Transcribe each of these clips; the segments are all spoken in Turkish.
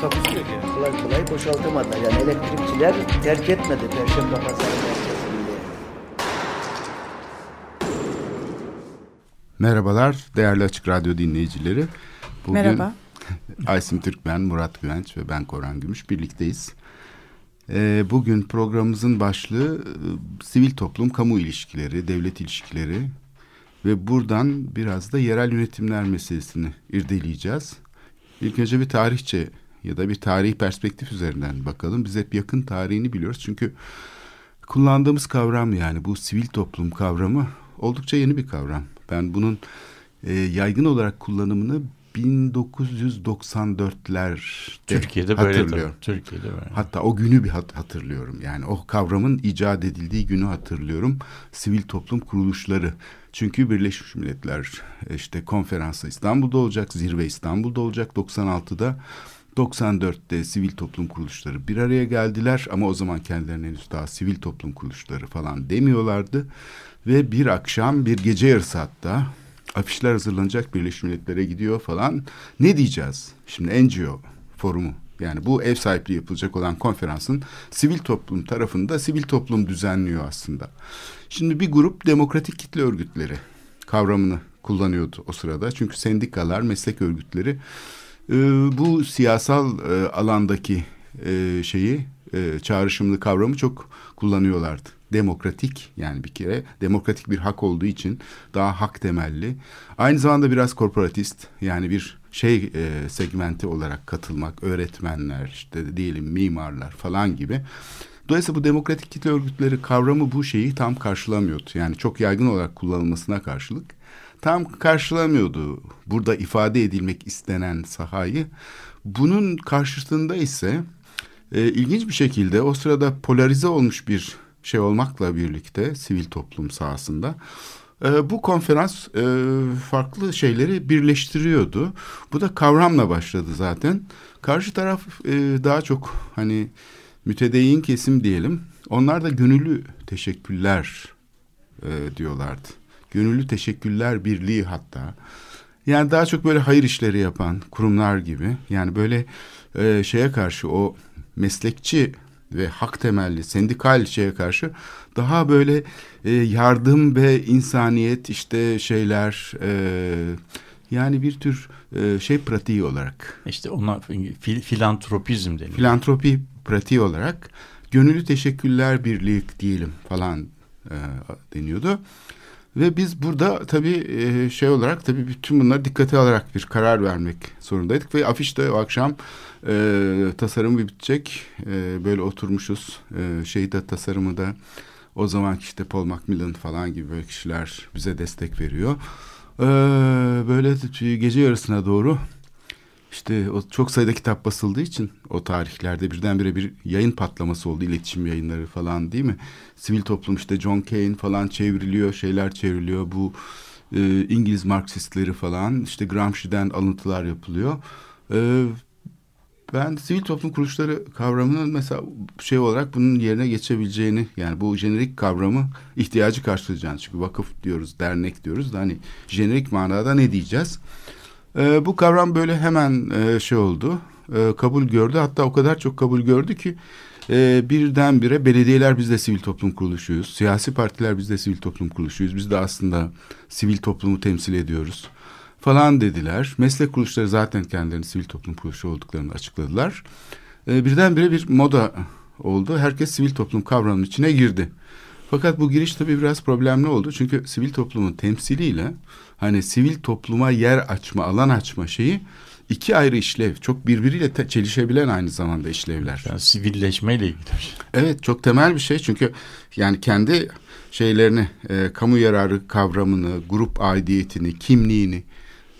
Takusuyor ki. kolay kolay boşaltamadılar. Yani elektrikçiler terk etmedi Perşembe Pazarı merkezini. Merhabalar değerli Açık Radyo dinleyicileri. Bugün Merhaba. Aysim Türkmen, Murat Güvenç ve ben Koran Gümüş birlikteyiz. Ee, bugün programımızın başlığı e, sivil toplum, kamu ilişkileri, devlet ilişkileri ve buradan biraz da yerel yönetimler meselesini irdeleyeceğiz. İlk önce bir tarihçe ya da bir tarihi perspektif üzerinden bakalım. Biz hep yakın tarihini biliyoruz çünkü kullandığımız kavram yani bu sivil toplum kavramı oldukça yeni bir kavram. Ben bunun e, yaygın olarak kullanımını 1994'lerde Türkiye'de böyle hatırlıyorum. tabii. Türkiye'de böyle. Hatta o günü bir hat- hatırlıyorum. Yani o kavramın icat edildiği günü hatırlıyorum. Sivil toplum kuruluşları. Çünkü Birleşmiş Milletler işte konferansı İstanbul'da olacak, zirve İstanbul'da olacak 96'da. 94'te sivil toplum kuruluşları bir araya geldiler ama o zaman kendilerine henüz daha sivil toplum kuruluşları falan demiyorlardı. Ve bir akşam bir gece yarısı hatta afişler hazırlanacak Birleşmiş Milletler'e gidiyor falan. Ne diyeceğiz? Şimdi NGO forumu yani bu ev sahipliği yapılacak olan konferansın sivil toplum tarafında sivil toplum düzenliyor aslında. Şimdi bir grup demokratik kitle örgütleri kavramını kullanıyordu o sırada. Çünkü sendikalar, meslek örgütleri e, bu siyasal e, alandaki e, şeyi e, çağrışımlı kavramı çok kullanıyorlardı. Demokratik yani bir kere demokratik bir hak olduğu için daha hak temelli. Aynı zamanda biraz korporatist yani bir şey e, segmenti olarak katılmak, öğretmenler işte diyelim mimarlar falan gibi. Dolayısıyla bu demokratik kitle örgütleri kavramı bu şeyi tam karşılamıyordu. Yani çok yaygın olarak kullanılmasına karşılık tam karşılamıyordu burada ifade edilmek istenen sahayı. Bunun karşısında ise e, ilginç bir şekilde o sırada polarize olmuş bir şey olmakla birlikte sivil toplum sahasında e, bu konferans e, farklı şeyleri birleştiriyordu. Bu da kavramla başladı zaten. Karşı taraf e, daha çok hani mütedeyyin kesim diyelim. Onlar da gönüllü teşekkürler e, diyorlardı. Gönüllü teşekkürler birliği hatta. Yani daha çok böyle hayır işleri yapan kurumlar gibi. Yani böyle e, şeye karşı o meslekçi ve hak temelli sendikal şeye karşı daha böyle e, yardım ve insaniyet işte şeyler e, yani bir tür e, şey pratiği olarak İşte ona fil, filantropizm deniyor. filantropi pratiği olarak gönüllü teşekkürler birliği diyelim falan e, deniyordu. Ve biz burada tabii e, şey olarak tabii bütün bunları dikkate alarak bir karar vermek zorundaydık. Ve afişte o akşam e, tasarımı bitecek. E, böyle oturmuşuz. E, şeyi tasarımı da o zaman işte Paul Macmillan falan gibi böyle kişiler bize destek veriyor. E, böyle gece yarısına doğru işte o çok sayıda kitap basıldığı için o tarihlerde birdenbire bir yayın patlaması oldu. iletişim yayınları falan değil mi? Sivil toplum işte John Kane falan çevriliyor, şeyler çevriliyor. Bu e, İngiliz Marksistleri falan işte Gramsci'den alıntılar yapılıyor. E, ben sivil toplum kuruluşları kavramının mesela şey olarak bunun yerine geçebileceğini yani bu jenerik kavramı ihtiyacı karşılayacağını çünkü vakıf diyoruz, dernek diyoruz da hani jenerik manada ne diyeceğiz? E, bu kavram böyle hemen e, şey oldu, e, kabul gördü. Hatta o kadar çok kabul gördü ki e, birdenbire belediyeler biz de sivil toplum kuruluşuyuz. Siyasi partiler biz de sivil toplum kuruluşuyuz. Biz de aslında sivil toplumu temsil ediyoruz falan dediler. Meslek kuruluşları zaten kendilerini sivil toplum kuruluşu olduklarını açıkladılar. E, birdenbire bir moda oldu. Herkes sivil toplum kavramının içine girdi. Fakat bu giriş tabii biraz problemli oldu. Çünkü sivil toplumun temsiliyle hani sivil topluma yer açma, alan açma şeyi iki ayrı işlev. Çok birbiriyle te- çelişebilen aynı zamanda işlevler. Yani sivilleşmeyle ilgili şey. Evet çok temel bir şey çünkü yani kendi şeylerini, e, kamu yararı kavramını, grup aidiyetini, kimliğini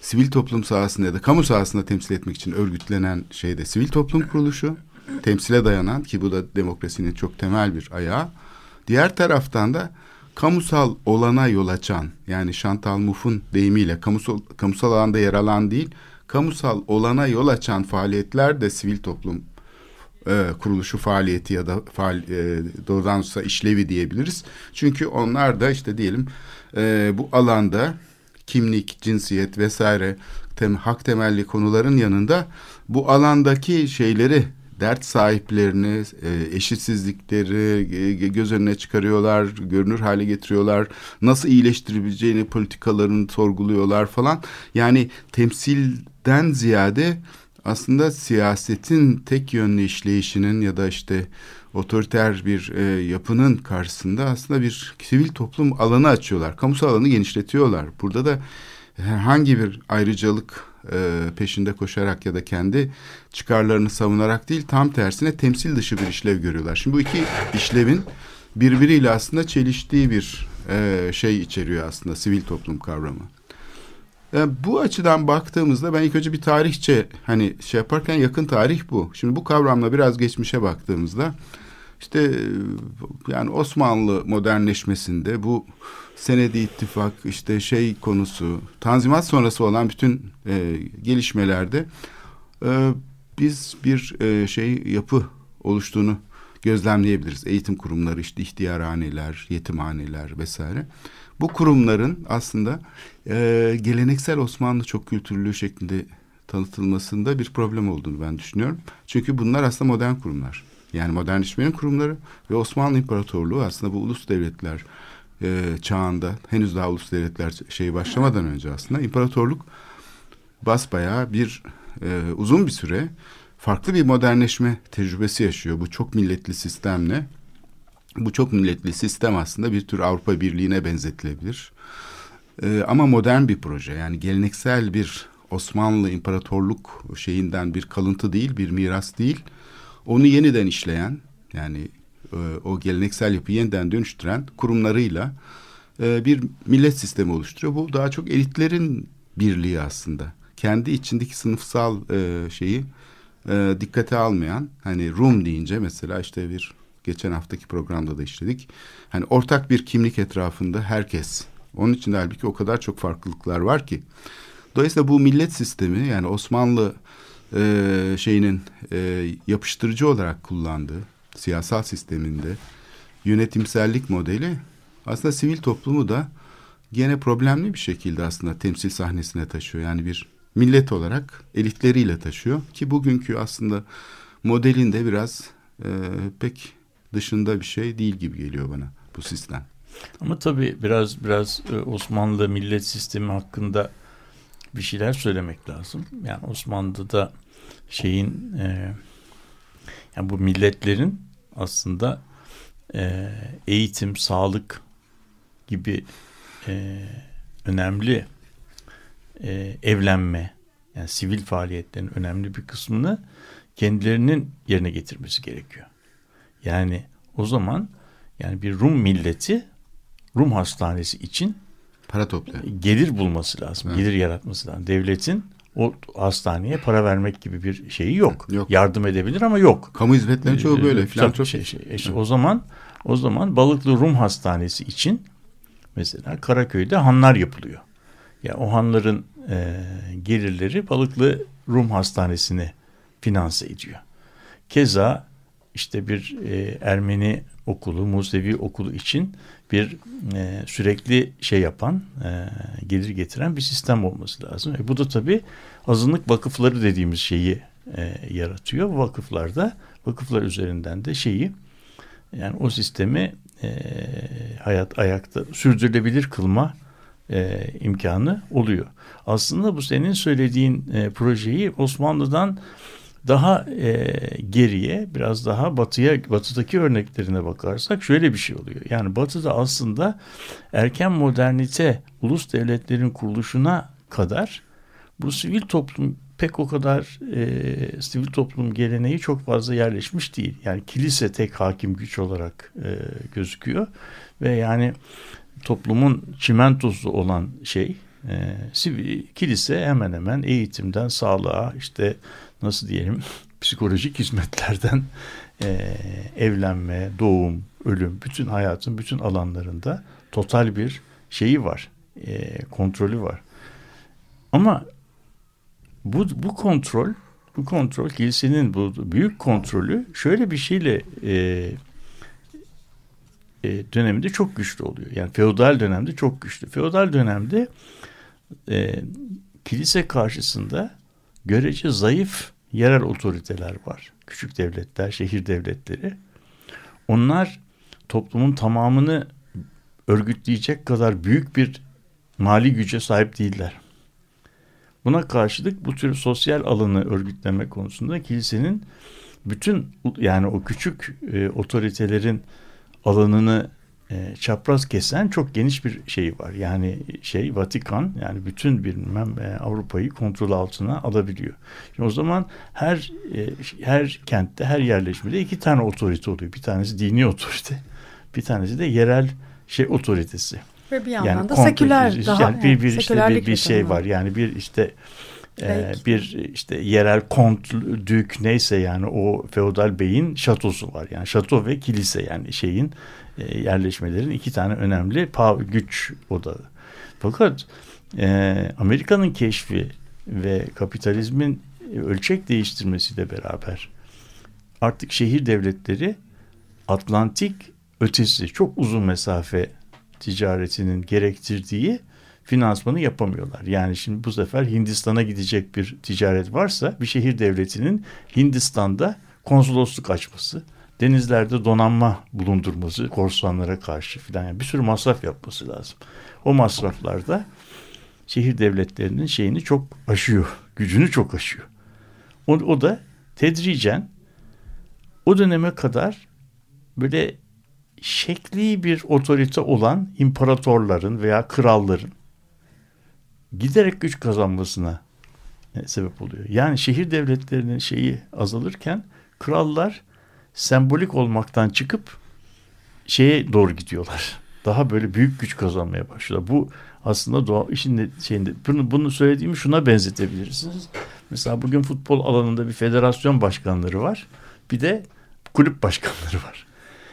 sivil toplum sahasında ya da kamu sahasında temsil etmek için örgütlenen şeyde sivil toplum kuruluşu. temsile dayanan ki bu da demokrasinin çok temel bir ayağı. Diğer taraftan da kamusal olana yol açan yani Chantal Mouffe'un deyimiyle kamusal, kamusal alanda yer alan değil kamusal olana yol açan faaliyetler de sivil toplum e, kuruluşu faaliyeti ya da faal, e, doğrudan olsa işlevi diyebiliriz. Çünkü onlar da işte diyelim e, bu alanda kimlik, cinsiyet vesaire tem, hak temelli konuların yanında bu alandaki şeyleri dert sahiplerini, e, eşitsizlikleri e, göz önüne çıkarıyorlar, görünür hale getiriyorlar. Nasıl iyileştirebileceğini politikalarını sorguluyorlar falan. Yani temsilden ziyade aslında siyasetin tek yönlü işleyişinin ya da işte otoriter bir e, yapının karşısında aslında bir sivil toplum alanı açıyorlar. Kamusal alanı genişletiyorlar. Burada da herhangi bir ayrıcalık e, peşinde koşarak ya da kendi çıkarlarını savunarak değil tam tersine temsil dışı bir işlev görüyorlar. Şimdi bu iki işlevin birbiriyle aslında çeliştiği bir e, şey içeriyor aslında sivil toplum kavramı. Yani e, bu açıdan baktığımızda ben ilk önce bir tarihçe hani şey yaparken yakın tarih bu. Şimdi bu kavramla biraz geçmişe baktığımızda işte e, yani Osmanlı modernleşmesinde bu senedi ittifak işte şey konusu tanzimat sonrası olan bütün e, gelişmelerde e, biz bir e, şey yapı oluştuğunu gözlemleyebiliriz. Eğitim kurumları işte ihtiyarhaneler, yetimhaneler vesaire. Bu kurumların aslında e, geleneksel Osmanlı çok kültürlü şeklinde tanıtılmasında bir problem olduğunu ben düşünüyorum. Çünkü bunlar aslında modern kurumlar. Yani modernleşmenin kurumları ve Osmanlı İmparatorluğu aslında bu ulus devletler e, çağında henüz daha ulus devletler şeyi başlamadan önce aslında imparatorluk basbayağı bir e, uzun bir süre farklı bir modernleşme tecrübesi yaşıyor bu çok milletli sistemle. Bu çok milletli sistem aslında bir tür Avrupa Birliği'ne benzetilebilir. E, ama modern bir proje yani geleneksel bir Osmanlı İmparatorluk şeyinden bir kalıntı değil, bir miras değil. Onu yeniden işleyen yani e, o geleneksel yapıyı yeniden dönüştüren kurumlarıyla e, bir millet sistemi oluşturuyor. Bu daha çok elitlerin birliği aslında. Kendi içindeki sınıfsal e, şeyi dikkate almayan hani Rum deyince mesela işte bir geçen haftaki programda da işledik. Hani ortak bir kimlik etrafında herkes. Onun için de halbuki o kadar çok farklılıklar var ki. Dolayısıyla bu millet sistemi yani Osmanlı e, şeyinin e, yapıştırıcı olarak kullandığı siyasal sisteminde yönetimsellik modeli aslında sivil toplumu da gene problemli bir şekilde aslında temsil sahnesine taşıyor. Yani bir millet olarak elitleriyle taşıyor ki bugünkü aslında modelinde biraz e, pek dışında bir şey değil gibi geliyor bana bu sistem. Ama tabii biraz biraz e, Osmanlı millet sistemi hakkında bir şeyler söylemek lazım. Yani Osmanlı'da şeyin e, yani bu milletlerin aslında e, eğitim, sağlık gibi e, önemli e, evlenme, yani sivil faaliyetlerin önemli bir kısmını kendilerinin yerine getirmesi gerekiyor. Yani o zaman yani bir Rum milleti Rum hastanesi için para topluyor. Gelir bulması lazım. Evet. Gelir yaratması lazım. Devletin o hastaneye para vermek gibi bir şeyi yok. yok. Yardım edebilir ama yok. Kamu hizmetlerinin çoğu böyle. Ee, Filantrop. Şey, şey, işte evet. O zaman o zaman Balıklı Rum Hastanesi için mesela Karaköy'de hanlar yapılıyor. Ya yani o hanların e, gelirleri Balıklı Rum Hastanesi'ni finanse ediyor. Keza işte bir e, Ermeni okulu, Musevi okulu için bir e, sürekli şey yapan, e, gelir getiren bir sistem olması lazım. E, bu da tabii azınlık vakıfları dediğimiz şeyi e, yaratıyor. Vakıflarda, vakıflar üzerinden de şeyi, yani o sistemi e, hayat ayakta sürdürülebilir kılma e, imkanı oluyor. Aslında bu senin söylediğin e, projeyi Osmanlı'dan daha e, geriye biraz daha batıya batıdaki örneklerine bakarsak şöyle bir şey oluyor. Yani batıda aslında erken modernite ulus devletlerin kuruluşuna kadar bu sivil toplum pek o kadar e, sivil toplum geleneği çok fazla yerleşmiş değil. Yani kilise tek hakim güç olarak e, gözüküyor ve yani toplumun çimentosu olan şey e, kilise hemen hemen eğitimden sağlığa işte nasıl diyelim psikolojik hizmetlerden e, evlenme, doğum, ölüm, bütün hayatın bütün alanlarında total bir şeyi var, e, kontrolü var. Ama bu, bu kontrol, bu kontrol kilisenin bu büyük kontrolü şöyle bir şeyle e, e, döneminde çok güçlü oluyor. Yani feodal dönemde çok güçlü. Feodal dönemde e, kilise karşısında görece zayıf yerel otoriteler var. Küçük devletler, şehir devletleri. Onlar toplumun tamamını örgütleyecek kadar büyük bir mali güce sahip değiller. Buna karşılık bu tür sosyal alanı örgütleme konusunda kilisenin bütün yani o küçük e, otoritelerin alanını e, çapraz kesen çok geniş bir şey var. Yani şey Vatikan yani bütün bilmem e, Avrupa'yı kontrol altına alabiliyor. Şimdi o zaman her e, her kentte her yerleşmede iki tane otorite oluyor. Bir tanesi dini otorite, bir tanesi de yerel şey otoritesi. Ve bir yandan yani da seküler yani daha yani bir, bir işte bir, bir şey var. Yani bir işte e, bir işte yerel kont, dük neyse yani o feodal beyin şatosu var. Yani şato ve kilise yani şeyin e, yerleşmelerin iki tane önemli güç odağı. Fakat e, Amerika'nın keşfi ve kapitalizmin ölçek değiştirmesiyle beraber artık şehir devletleri Atlantik ötesi çok uzun mesafe ticaretinin gerektirdiği finansmanı yapamıyorlar. Yani şimdi bu sefer Hindistan'a gidecek bir ticaret varsa bir şehir devletinin Hindistan'da konsolosluk açması, denizlerde donanma bulundurması korsanlara karşı filan yani bir sürü masraf yapması lazım. O masraflarda şehir devletlerinin şeyini çok aşıyor, gücünü çok aşıyor. O, o da tedricen o döneme kadar böyle şekli bir otorite olan imparatorların veya kralların giderek güç kazanmasına e, sebep oluyor. Yani şehir devletlerinin şeyi azalırken krallar sembolik olmaktan çıkıp şeye doğru gidiyorlar. Daha böyle büyük güç kazanmaya başlıyorlar. Bu aslında doğa işin de- şeyinde bunu, bunu söylediğimi şuna benzetebilirsiniz. Mesela bugün futbol alanında bir federasyon başkanları var. Bir de kulüp başkanları var.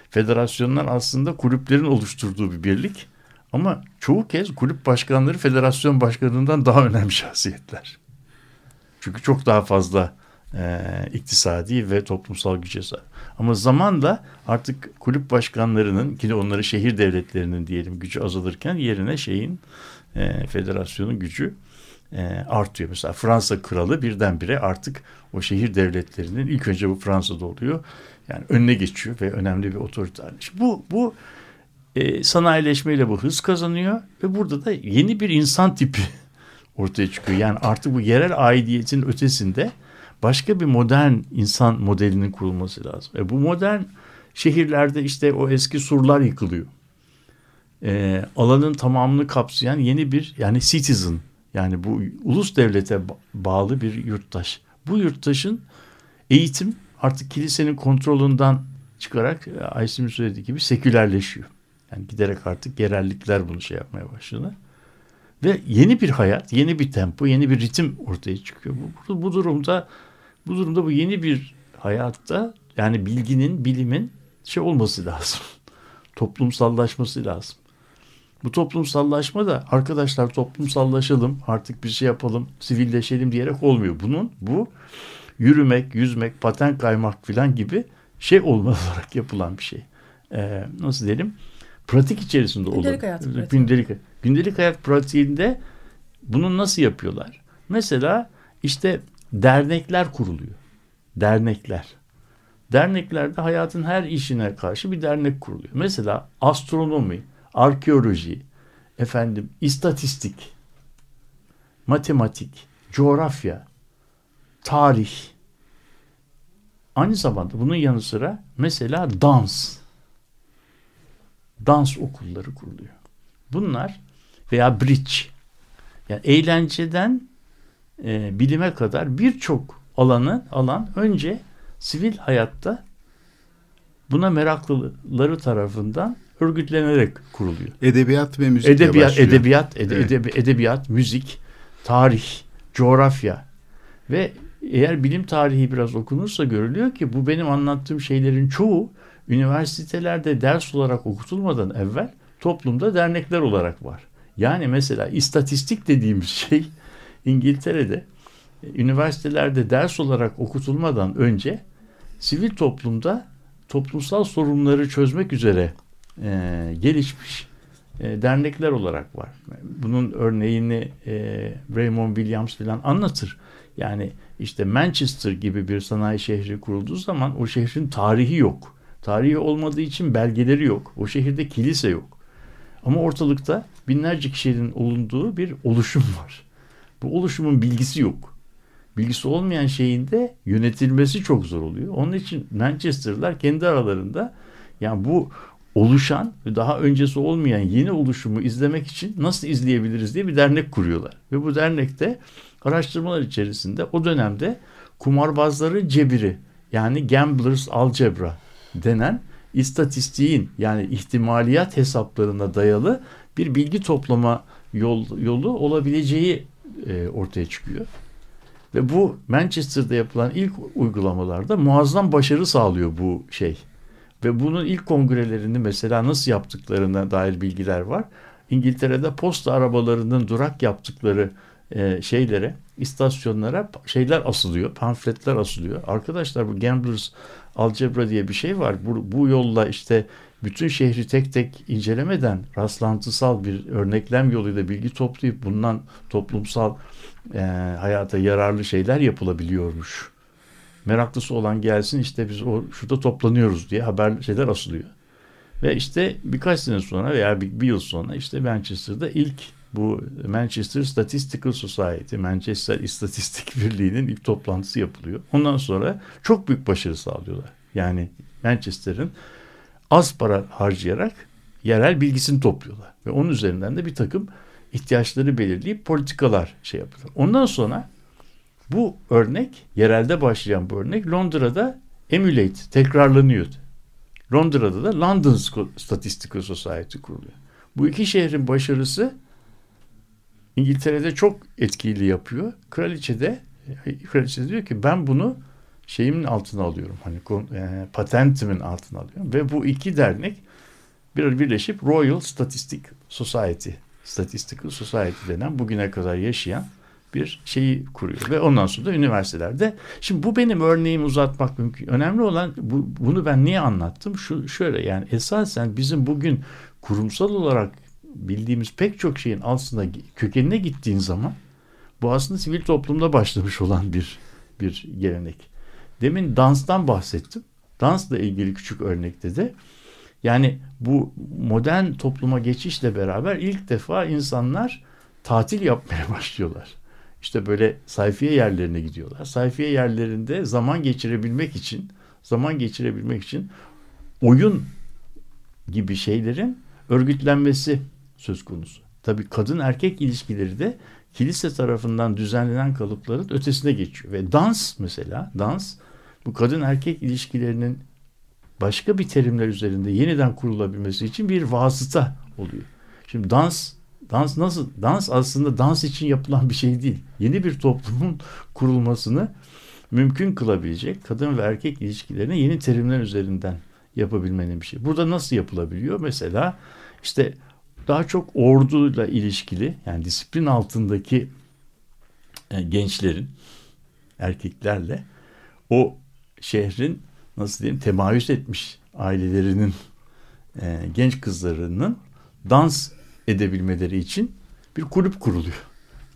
Federasyonlar aslında kulüplerin oluşturduğu bir birlik. Ama çoğu kez kulüp başkanları federasyon başkanından daha önemli şahsiyetler. Çünkü çok daha fazla e, iktisadi ve toplumsal güce sahip. Ama zamanla artık kulüp başkanlarının ki de onları şehir devletlerinin diyelim gücü azalırken yerine şeyin e, federasyonun gücü e, artıyor. Mesela Fransa kralı birdenbire artık o şehir devletlerinin ilk önce bu Fransa'da oluyor. Yani önüne geçiyor ve önemli bir otorite haline. Şimdi Bu, bu e, sanayileşmeyle bu hız kazanıyor ve burada da yeni bir insan tipi ortaya çıkıyor. Yani artık bu yerel aidiyetin ötesinde başka bir modern insan modelinin kurulması lazım. E bu modern şehirlerde işte o eski surlar yıkılıyor. E, alanın tamamını kapsayan yeni bir yani citizen yani bu ulus devlete ba- bağlı bir yurttaş. Bu yurttaşın eğitim artık kilisenin kontrolünden çıkarak e, Aysim'in söylediği gibi sekülerleşiyor. Yani giderek artık yerellikler bunu şey yapmaya başladı. Ve yeni bir hayat, yeni bir tempo, yeni bir ritim ortaya çıkıyor. Bu, bu durumda bu durumda bu yeni bir hayatta yani bilginin, bilimin şey olması lazım. Toplumsallaşması lazım. Bu toplumsallaşma da arkadaşlar toplumsallaşalım, artık bir şey yapalım, sivilleşelim diyerek olmuyor. Bunun bu yürümek, yüzmek, paten kaymak filan gibi şey olma olarak yapılan bir şey. Ee, nasıl diyelim? Pratik içerisinde olur. Gündelik hayat. Gündelik, gündelik hayat pratiğinde bunu nasıl yapıyorlar? Mesela işte dernekler kuruluyor. Dernekler. Derneklerde hayatın her işine karşı bir dernek kuruluyor. Mesela astronomi, arkeoloji, efendim istatistik, matematik, coğrafya, tarih. Aynı zamanda bunun yanı sıra mesela dans. Dans okulları kuruluyor. Bunlar veya bridge. Yani eğlenceden e, bilime kadar birçok alanı alan önce sivil hayatta buna meraklıları tarafından örgütlenerek kuruluyor. Edebiyat ve müzik Edebiyat, edebiyat, ede- Evet. edebi- edebiyat, müzik, tarih, coğrafya ve eğer bilim tarihi biraz okunursa görülüyor ki bu benim anlattığım şeylerin çoğu üniversitelerde ders olarak okutulmadan evvel toplumda dernekler olarak var. Yani mesela istatistik dediğimiz şey İngiltere'de e, üniversitelerde ders olarak okutulmadan önce sivil toplumda toplumsal sorunları çözmek üzere e, gelişmiş e, dernekler olarak var. Bunun örneğini e, Raymond Williams falan anlatır. Yani işte Manchester gibi bir sanayi şehri kurulduğu zaman o şehrin tarihi yok. Tarihi olmadığı için belgeleri yok. O şehirde kilise yok. Ama ortalıkta binlerce kişinin olunduğu bir oluşum var. Bu oluşumun bilgisi yok. Bilgisi olmayan şeyin de yönetilmesi çok zor oluyor. Onun için Manchester'lar kendi aralarında yani bu oluşan ve daha öncesi olmayan yeni oluşumu izlemek için nasıl izleyebiliriz diye bir dernek kuruyorlar. Ve bu dernekte araştırmalar içerisinde o dönemde kumarbazların cebiri yani gamblers algebra denen istatistiğin yani ihtimaliyat hesaplarına dayalı bir bilgi toplama yol, yolu olabileceği e, ortaya çıkıyor. Ve bu Manchester'da yapılan ilk uygulamalarda muazzam başarı sağlıyor bu şey. Ve bunun ilk kongrelerini mesela nasıl yaptıklarına dair bilgiler var. İngiltere'de posta arabalarının durak yaptıkları e, şeylere, istasyonlara şeyler asılıyor, pamfletler asılıyor. Arkadaşlar bu Gamblers Algebra diye bir şey var. Bu, bu yolla işte bütün şehri tek tek incelemeden rastlantısal bir örneklem yoluyla bilgi toplayıp bundan toplumsal e, hayata yararlı şeyler yapılabiliyormuş. Meraklısı olan gelsin işte biz o şurada toplanıyoruz diye haber şeyler asılıyor. Ve işte birkaç sene sonra veya bir, bir yıl sonra işte Manchester'da ilk bu Manchester Statistical Society, Manchester İstatistik Birliği'nin ilk toplantısı yapılıyor. Ondan sonra çok büyük başarı sağlıyorlar. Yani Manchester'ın az para harcayarak yerel bilgisini topluyorlar. Ve onun üzerinden de bir takım ihtiyaçları belirleyip politikalar şey yapıyorlar. Ondan sonra bu örnek, yerelde başlayan bu örnek Londra'da emulate, tekrarlanıyordu. Londra'da da London Statistical Society kuruluyor. Bu iki şehrin başarısı İngiltere'de çok etkili yapıyor. Kraliçe de kraliçe de diyor ki ben bunu şeyimin altına alıyorum. Hani e, patentimin altına alıyorum. Ve bu iki dernek bir birleşip Royal Statistic Society, Statistical Society denen bugüne kadar yaşayan bir şeyi kuruyor ve ondan sonra da üniversitelerde. Şimdi bu benim örneğimi uzatmak mümkün. Önemli olan bu, bunu ben niye anlattım? Şu şöyle yani esasen bizim bugün kurumsal olarak bildiğimiz pek çok şeyin aslında kökenine gittiğin zaman bu aslında sivil toplumda başlamış olan bir bir gelenek. Demin danstan bahsettim. Dansla ilgili küçük örnekte de yani bu modern topluma geçişle beraber ilk defa insanlar tatil yapmaya başlıyorlar. İşte böyle sayfiye yerlerine gidiyorlar. Sayfiye yerlerinde zaman geçirebilmek için, zaman geçirebilmek için oyun gibi şeylerin örgütlenmesi söz konusu. Tabii kadın erkek ilişkileri de kilise tarafından düzenlenen kalıpların ötesine geçiyor. Ve dans mesela, dans bu kadın erkek ilişkilerinin başka bir terimler üzerinde yeniden kurulabilmesi için bir vasıta oluyor. Şimdi dans dans nasıl dans aslında dans için yapılan bir şey değil. Yeni bir toplumun kurulmasını mümkün kılabilecek kadın ve erkek ilişkilerine yeni terimler üzerinden yapabilmenin bir şey. Burada nasıl yapılabiliyor? Mesela işte daha çok orduyla ilişkili yani disiplin altındaki e, gençlerin erkeklerle o şehrin nasıl diyeyim temayüz etmiş ailelerinin e, genç kızlarının dans edebilmeleri için bir kulüp kuruluyor.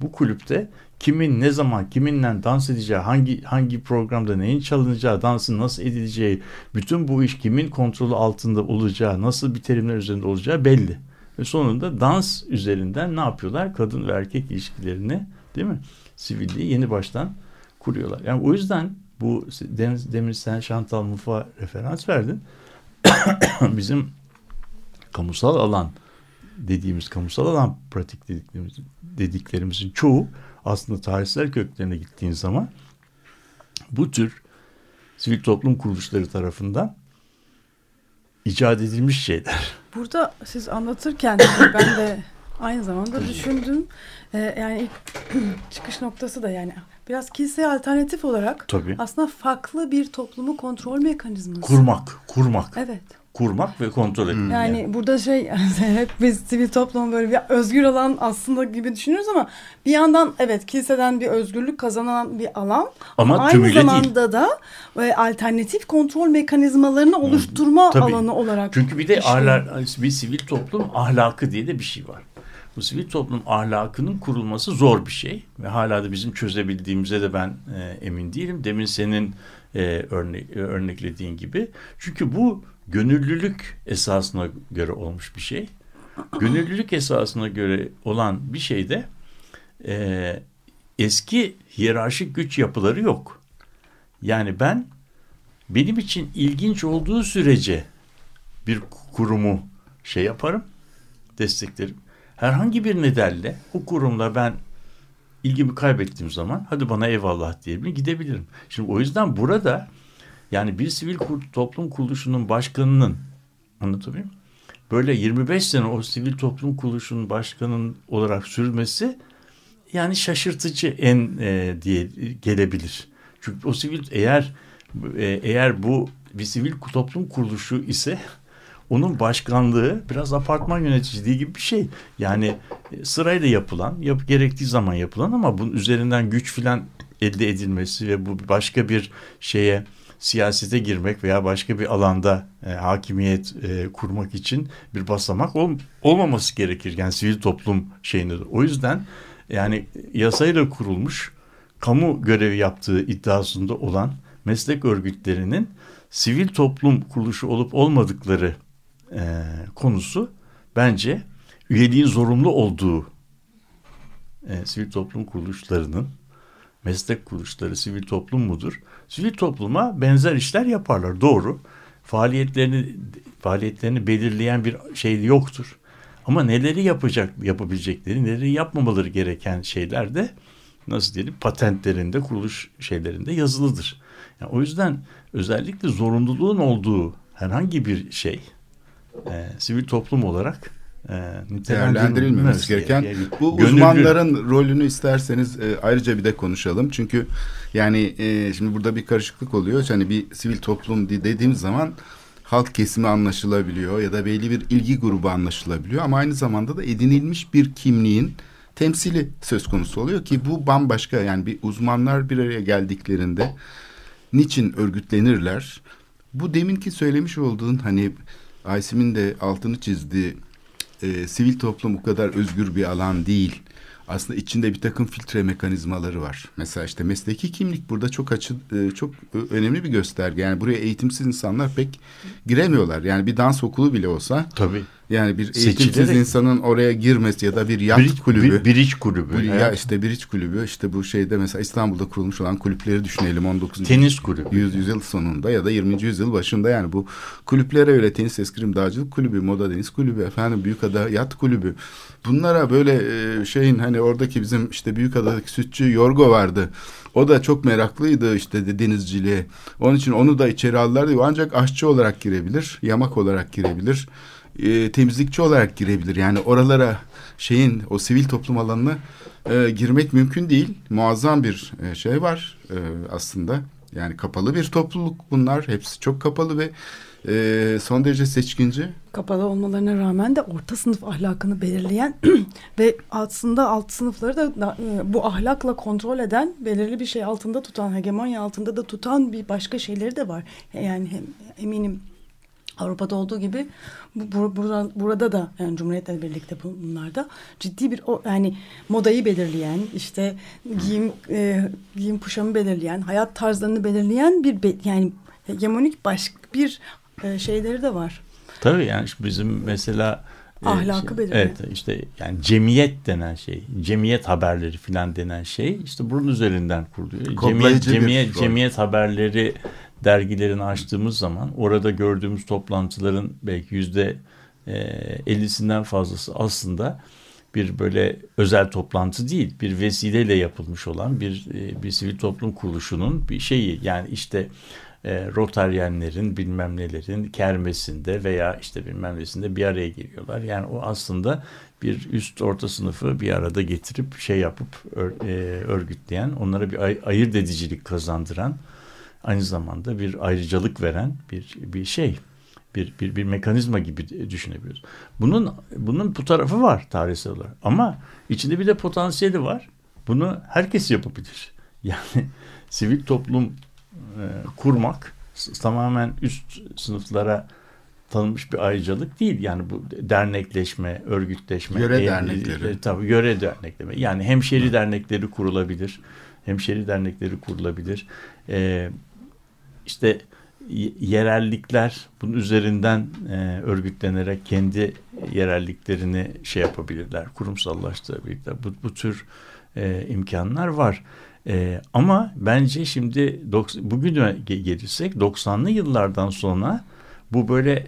Bu kulüpte kimin ne zaman kiminle dans edeceği, hangi hangi programda neyin çalınacağı, dansın nasıl edileceği, bütün bu iş kimin kontrolü altında olacağı, nasıl bir terimler üzerinde olacağı belli. Ve sonunda dans üzerinden ne yapıyorlar? Kadın ve erkek ilişkilerini değil mi? Sivilliği yeni baştan kuruyorlar. Yani o yüzden bu Deniz Demir sen Şantal Muf'a referans verdin. Bizim kamusal alan dediğimiz kamusal alan pratik dediklerimiz, dediklerimizin çoğu aslında tarihsel köklerine gittiğin zaman bu tür sivil toplum kuruluşları tarafından icat edilmiş şeyler. Burada siz anlatırken ben de aynı zamanda düşündüm. Ee, yani çıkış noktası da yani Biraz kiliseye alternatif olarak Tabii. aslında farklı bir toplumu kontrol mekanizması. Kurmak, kurmak. Evet. Kurmak ve kontrol etmek. Yani burada şey hep biz sivil toplum böyle bir özgür alan aslında gibi düşünüyoruz ama bir yandan evet kiliseden bir özgürlük kazanan bir alan Ama aynı tümüyle değil. zamanda da e, alternatif kontrol mekanizmalarını oluşturma Tabii. alanı olarak. Çünkü bir de ahlak, bir sivil toplum ahlakı diye de bir şey var. Bu sivil toplum ahlakının kurulması zor bir şey ve hala da bizim çözebildiğimize de ben e, emin değilim. Demin senin e, örne e, örneklediğin gibi. Çünkü bu gönüllülük esasına göre olmuş bir şey. Gönüllülük esasına göre olan bir şeyde e, eski hiyerarşik güç yapıları yok. Yani ben benim için ilginç olduğu sürece bir kurumu şey yaparım, desteklerim. Herhangi bir nedenle o kurumla ben ilgimi kaybettiğim zaman hadi bana eyvallah diyebilirim gidebilirim. Şimdi o yüzden burada yani bir sivil toplum kuruluşunun başkanının anlatabiliyor muyum? Böyle 25 sene o sivil toplum kuruluşunun başkanının olarak sürmesi yani şaşırtıcı en e, diye gelebilir. Çünkü o sivil eğer e, eğer bu bir sivil toplum kuruluşu ise onun başkanlığı biraz apartman yöneticiliği gibi bir şey. Yani e, sırayla yapılan, yap, gerektiği zaman yapılan ama bunun üzerinden güç filan elde edilmesi ve bu başka bir şeye siyasete girmek veya başka bir alanda e, hakimiyet e, kurmak için bir basamak ol, olmaması gerekir. Yani sivil toplum şeyinde. O yüzden yani yasayla kurulmuş kamu görevi yaptığı iddiasında olan meslek örgütlerinin sivil toplum kuruluşu olup olmadıkları e, konusu bence üyeliğin zorunlu olduğu e, sivil toplum kuruluşlarının meslek kuruluşları sivil toplum mudur? Sivil topluma benzer işler yaparlar doğru. Faaliyetlerini faaliyetlerini belirleyen bir şey yoktur. Ama neleri yapacak yapabilecekleri, neleri yapmamaları gereken şeyler de nasıl diyelim patentlerinde, kuruluş şeylerinde yazılıdır. Yani o yüzden özellikle zorunluluğun olduğu herhangi bir şey e, sivil toplum olarak e, değerlendirilmemesi gereken yani bu gönüllü- uzmanların rolünü isterseniz e, ayrıca bir de konuşalım. Çünkü yani e, şimdi burada bir karışıklık oluyor. Yani bir sivil toplum di- dediğimiz zaman halk kesimi anlaşılabiliyor ya da belli bir ilgi grubu anlaşılabiliyor ama aynı zamanda da edinilmiş bir kimliğin temsili söz konusu oluyor ki bu bambaşka yani bir uzmanlar bir araya geldiklerinde niçin örgütlenirler? Bu deminki söylemiş olduğun hani Aysim'in de altını çizdiği e, sivil toplum o kadar özgür bir alan değil. Aslında içinde bir takım filtre mekanizmaları var. Mesela işte mesleki kimlik burada çok açı, e, çok ö- önemli bir gösterge. Yani buraya eğitimsiz insanlar pek giremiyorlar. Yani bir dans okulu bile olsa Tabii. Yani bir eğitimsiz Seçilerek- insanın oraya girmesi ya da bir yat Bir, kulübü. bir, bir iç kulübü. Bu- ya evet. işte bir iç kulübü işte bu şeyde mesela İstanbul'da kurulmuş olan kulüpleri düşünelim 19. Tenis kulübü. Yüz, yüzyıl sonunda ya da 20. yüzyıl başında yani bu kulüplere öyle tenis eskrim dağcılık kulübü, moda deniz kulübü, efendim Büyükada yat kulübü. Bunlara böyle e, şeyin hani oradaki bizim işte Büyükada'daki sütçü Yorgo vardı. O da çok meraklıydı işte de denizciliğe. Onun için onu da içeri aldılar diyor. Ancak aşçı olarak girebilir, yamak olarak girebilir, e, temizlikçi olarak girebilir. Yani oralara şeyin o sivil toplum alanına e, girmek mümkün değil. Muazzam bir e, şey var e, aslında. Yani kapalı bir topluluk bunlar. Hepsi çok kapalı ve e, son derece seçkinci. kapalı olmalarına rağmen de orta sınıf ahlakını belirleyen ve aslında alt sınıfları da e, bu ahlakla kontrol eden belirli bir şey altında tutan hegemonya altında da tutan bir başka şeyleri de var. Yani hem, eminim Avrupa'da olduğu gibi bu, bu- burada, burada da yani Cumhuriyet'le birlikte bu- bunlarda ciddi bir o, yani modayı belirleyen işte giyim e, giyim kuşamı belirleyen hayat tarzlarını belirleyen bir be- yani hegemonik başka bir e, şeyleri de var. Tabii yani bizim mesela e, Ahlakı şey-. Evet işte yani cemiyet denen şey, cemiyet haberleri filan denen şey işte bunun üzerinden kuruluyor. Cemiyet cemiyet cemiyet haberleri dergilerini açtığımız zaman orada gördüğümüz toplantıların belki yüzde e, 50'sinden fazlası aslında bir böyle özel toplantı değil, bir vesileyle yapılmış olan bir e, bir sivil toplum kuruluşunun bir şeyi yani işte e, Rotaryenlerin bilmem nelerin kermesinde veya işte bilmem nesinde bir araya geliyorlar. Yani o aslında bir üst orta sınıfı bir arada getirip şey yapıp ör, e, örgütleyen, onlara bir ay, ayırt edicilik kazandıran, aynı zamanda bir ayrıcalık veren bir bir şey, bir bir, bir mekanizma gibi düşünebiliyoruz. Bunun bunun bu tarafı var tarihsel olarak. Ama içinde bir de potansiyeli var. Bunu herkes yapabilir. Yani sivil toplum e, kurmak tamamen üst sınıflara tanınmış bir ayrıcalık değil. Yani bu dernekleşme, örgütleşme. Yöre e, dernekleri. E, tabii yöre dernekleme. Yani hemşeri dernekleri kurulabilir. Hemşeri dernekleri kurulabilir. E, işte yerellikler bunun üzerinden e, örgütlenerek kendi yerelliklerini şey yapabilirler, kurumsallaştırabilirler. Bu, bu tür e, imkanlar var. E, ama bence şimdi bugüne gelirsek 90'lı yıllardan sonra bu böyle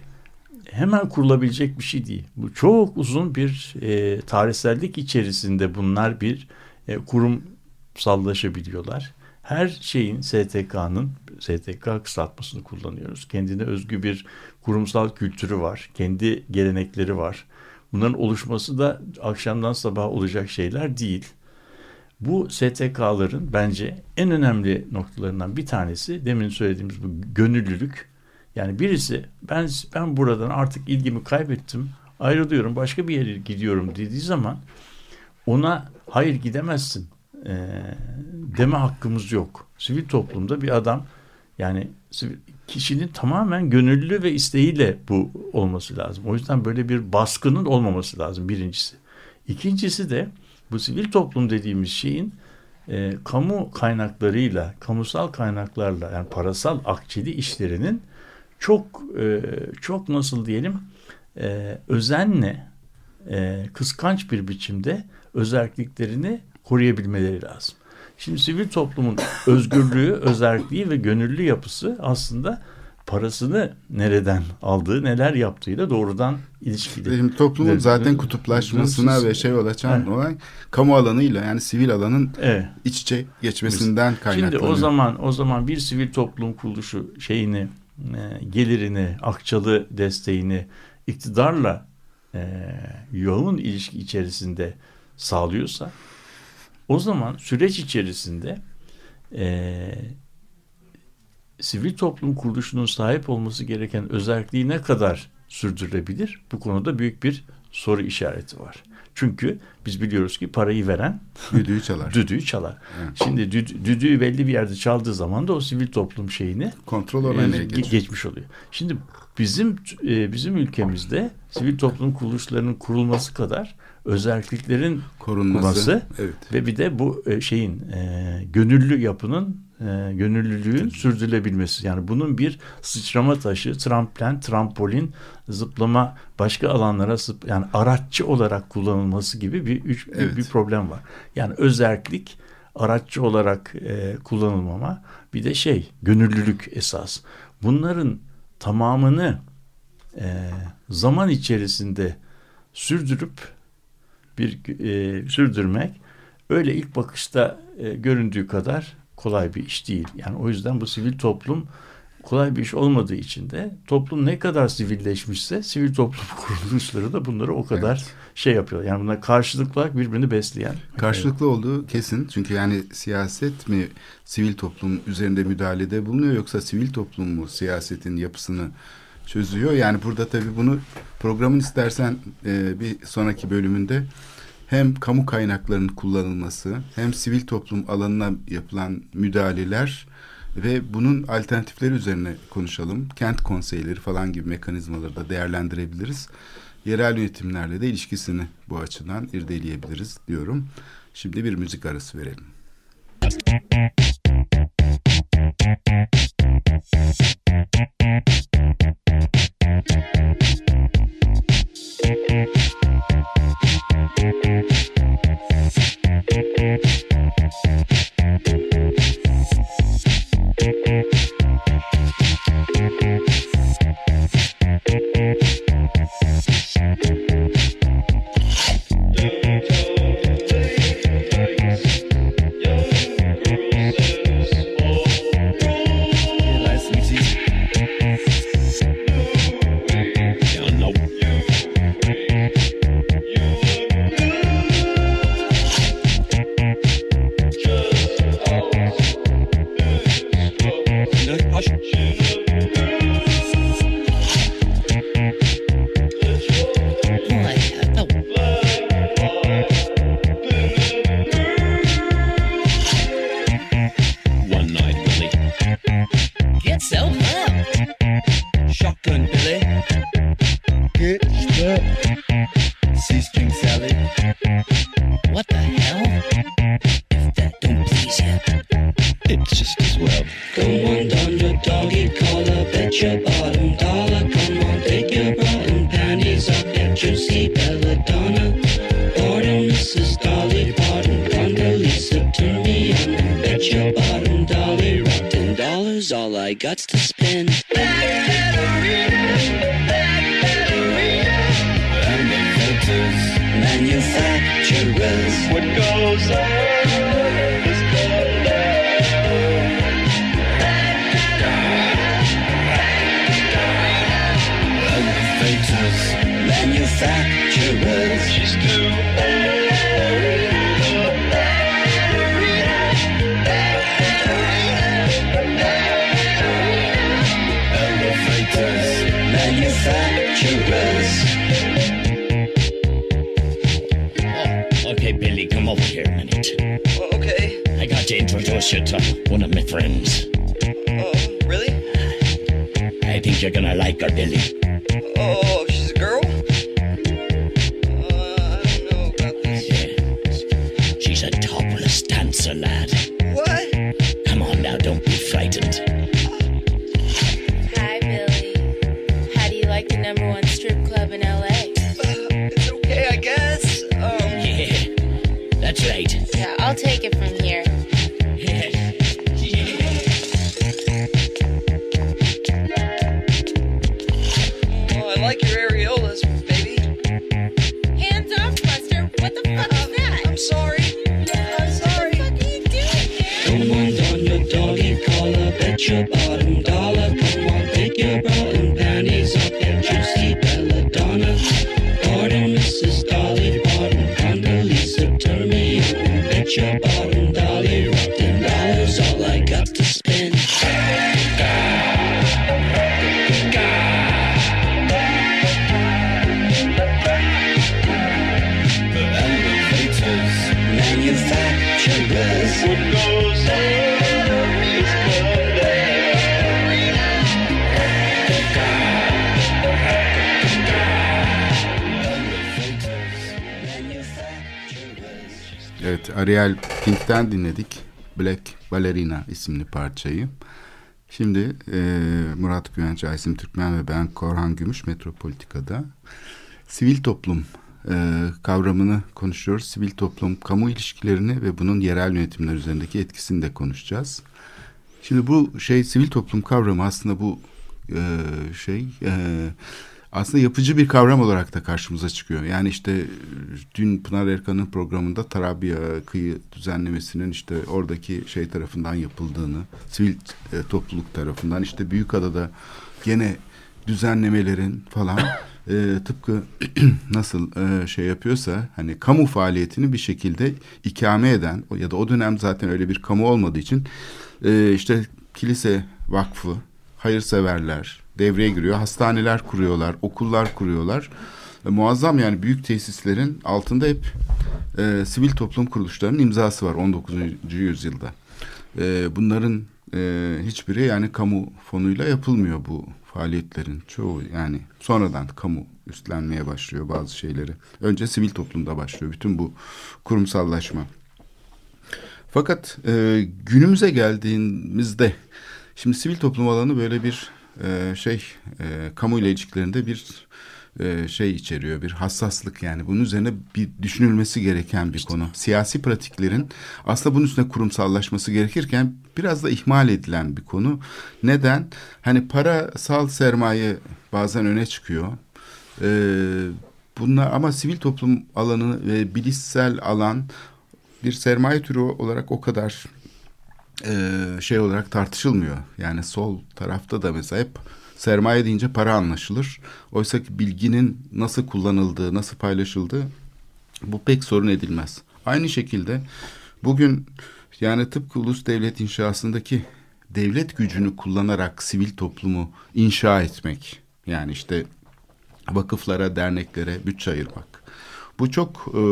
hemen kurulabilecek bir şey değil. Bu çok uzun bir e, tarihsellik içerisinde bunlar bir e, kurumsallaşabiliyorlar. Her şeyin STK'nın STK kısaltmasını kullanıyoruz. Kendine özgü bir kurumsal kültürü var. Kendi gelenekleri var. Bunların oluşması da akşamdan sabaha olacak şeyler değil. Bu STK'ların bence en önemli noktalarından bir tanesi demin söylediğimiz bu gönüllülük. Yani birisi ben ben buradan artık ilgimi kaybettim, ayrılıyorum, başka bir yere gidiyorum dediği zaman ona hayır gidemezsin e, deme hakkımız yok. Sivil toplumda bir adam yani kişinin tamamen gönüllü ve isteğiyle bu olması lazım. O yüzden böyle bir baskının olmaması lazım birincisi. İkincisi de bu sivil toplum dediğimiz şeyin e, kamu kaynaklarıyla, kamusal kaynaklarla yani parasal akçeli işlerinin çok e, çok nasıl diyelim e, özenle e, kıskanç bir biçimde özelliklerini koruyabilmeleri lazım. Şimdi sivil toplumun özgürlüğü, özelliği ve gönüllü yapısı aslında parasını nereden aldığı, neler yaptığıyla doğrudan ilişkili. Benim toplumun zaten kutuplaşmasına ve şey açan olay kamu alanıyla yani sivil alanın evet. iç içe geçmesinden kaynaklanıyor. Şimdi o zaman o zaman bir sivil toplum kuruluşu şeyini e, gelirini, akçalı desteğini iktidarla e, yoğun ilişki içerisinde sağlıyorsa o zaman süreç içerisinde e, sivil toplum kuruluşunun sahip olması gereken özelliği ne kadar sürdürülebilir? Bu konuda büyük bir soru işareti var. Çünkü biz biliyoruz ki parayı veren düdüğü çalar. düdüğü çalar. Evet. Şimdi düd, düdüğü belli bir yerde çaldığı zaman da o sivil toplum şeyini kontrol oraya e, geçmiş oluyor. Şimdi bizim e, bizim ülkemizde sivil toplum kuruluşlarının kurulması kadar özelliklerin korunması evet. ve bir de bu e, şeyin e, gönüllü yapının e, gönüllülüğün sürdürülebilmesi. Yani bunun bir sıçrama taşı, tramplen, trampolin, zıplama, başka alanlara zıp, yani araççı olarak kullanılması gibi bir üç, evet. bir problem var. Yani özellik araççı olarak e, kullanılmama, bir de şey gönüllülük esas. Bunların tamamını e, zaman içerisinde sürdürüp bir e, sürdürmek öyle ilk bakışta e, göründüğü kadar kolay bir iş değil. Yani o yüzden bu sivil toplum kolay bir iş olmadığı için de toplum ne kadar sivilleşmişse sivil toplum kuruluşları da bunları o kadar evet. şey yapıyor. Yani bunlar karşılıklı birbirini besleyen. Karşılıklı evet. olduğu kesin. Çünkü yani siyaset mi sivil toplum üzerinde müdahalede bulunuyor yoksa sivil toplum mu siyasetin yapısını çözüyor? Yani burada tabii bunu programın istersen e, bir sonraki bölümünde hem kamu kaynaklarının kullanılması hem sivil toplum alanına yapılan müdahaleler ve bunun alternatifleri üzerine konuşalım. Kent konseyleri falan gibi mekanizmaları da değerlendirebiliriz. Yerel yönetimlerle de ilişkisini bu açıdan irdeleyebiliriz diyorum. Şimdi bir müzik arası verelim. Thank you. Black Ballerina isimli parçayı. Şimdi e, Murat Güvenç, Aysim Türkmen ve ben Korhan Gümüş Metropolitika'da sivil toplum e, kavramını konuşuyoruz. Sivil toplum, kamu ilişkilerini ve bunun yerel yönetimler üzerindeki etkisini de konuşacağız. Şimdi bu şey sivil toplum kavramı aslında bu e, şey e, aslında yapıcı bir kavram olarak da karşımıza çıkıyor. Yani işte dün Pınar Erkan'ın programında Tarabya kıyı düzenlemesinin işte oradaki şey tarafından yapıldığını, sivil e, topluluk tarafından işte Büyükada'da gene düzenlemelerin falan e, tıpkı nasıl e, şey yapıyorsa hani kamu faaliyetini bir şekilde ikame eden ya da o dönem zaten öyle bir kamu olmadığı için e, işte kilise vakfı, hayırseverler devreye giriyor. Hastaneler kuruyorlar, okullar kuruyorlar. E, muazzam yani büyük tesislerin altında hep e, sivil toplum kuruluşlarının imzası var 19. yüzyılda. E, bunların e, hiçbiri yani kamu fonuyla yapılmıyor bu faaliyetlerin çoğu yani sonradan kamu üstlenmeye başlıyor bazı şeyleri. Önce sivil toplumda başlıyor bütün bu kurumsallaşma. Fakat e, günümüze geldiğimizde şimdi sivil toplum alanı böyle bir e, şey e, kamu ile ilişkilerinde bir e, şey içeriyor bir hassaslık yani bunun üzerine bir düşünülmesi gereken bir konu. Siyasi pratiklerin aslında bunun üstüne kurumsallaşması gerekirken biraz da ihmal edilen bir konu. Neden? Hani parasal sermaye bazen öne çıkıyor. Ee, bunlar ama sivil toplum alanı ve bilişsel alan bir sermaye türü olarak o kadar e, şey olarak tartışılmıyor. Yani sol tarafta da mesela hep sermaye deyince para anlaşılır. Oysa ki bilginin nasıl kullanıldığı, nasıl paylaşıldığı bu pek sorun edilmez. Aynı şekilde bugün yani tıpkı ulus devlet inşasındaki devlet gücünü kullanarak sivil toplumu inşa etmek. Yani işte vakıflara, derneklere bütçe ayırmak. Bu çok e,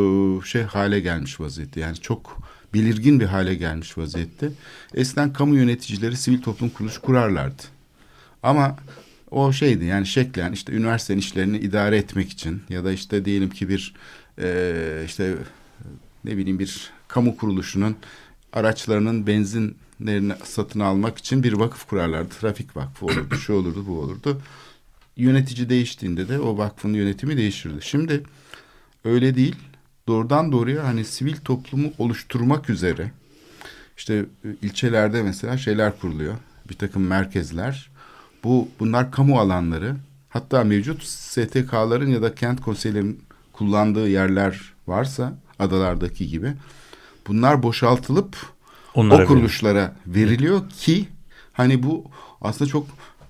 şey hale gelmiş vaziyette. Yani çok belirgin bir hale gelmiş vaziyette. Eskiden kamu yöneticileri sivil toplum kuruluş kurarlardı. Ama o şeydi yani şeklen işte üniversitenin işlerini idare etmek için ya da işte diyelim ki bir e, işte ne bileyim bir kamu kuruluşunun araçlarının benzinlerini satın almak için bir vakıf kurarlardı. Trafik vakfı olurdu, şu olurdu, bu olurdu. Yönetici değiştiğinde de o vakfın yönetimi değişirdi. Şimdi öyle değil. Doğrudan doğruya hani sivil toplumu oluşturmak üzere işte e, ilçelerde mesela şeyler kuruluyor. Bir takım merkezler. Bu bunlar kamu alanları. Hatta mevcut STK'ların ya da kent konseylerinin kullandığı yerler varsa adalardaki gibi bunlar boşaltılıp Onlara o kuruluşlara veriliyor ki hani bu aslında çok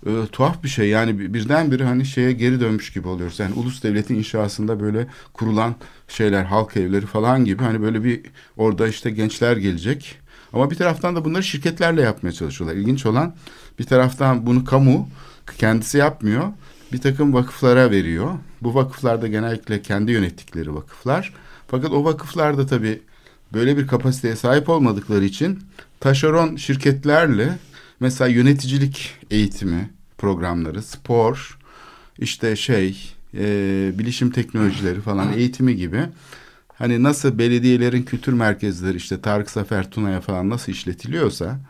e, tuhaf bir şey yani bir- birdenbire hani şeye geri dönmüş gibi oluyoruz. Yani ulus devletin inşasında böyle kurulan şeyler halk evleri falan gibi hani böyle bir orada işte gençler gelecek. Ama bir taraftan da bunları şirketlerle yapmaya çalışıyorlar. İlginç olan bir taraftan bunu kamu kendisi yapmıyor. Bir takım vakıflara veriyor. Bu vakıflar da genellikle kendi yönettikleri vakıflar. Fakat o vakıflar da tabii böyle bir kapasiteye sahip olmadıkları için taşeron şirketlerle mesela yöneticilik eğitimi programları, spor, işte şey, e, bilişim teknolojileri falan eğitimi gibi hani nasıl belediyelerin kültür merkezleri işte Tarık Zafer Tuna'ya falan nasıl işletiliyorsa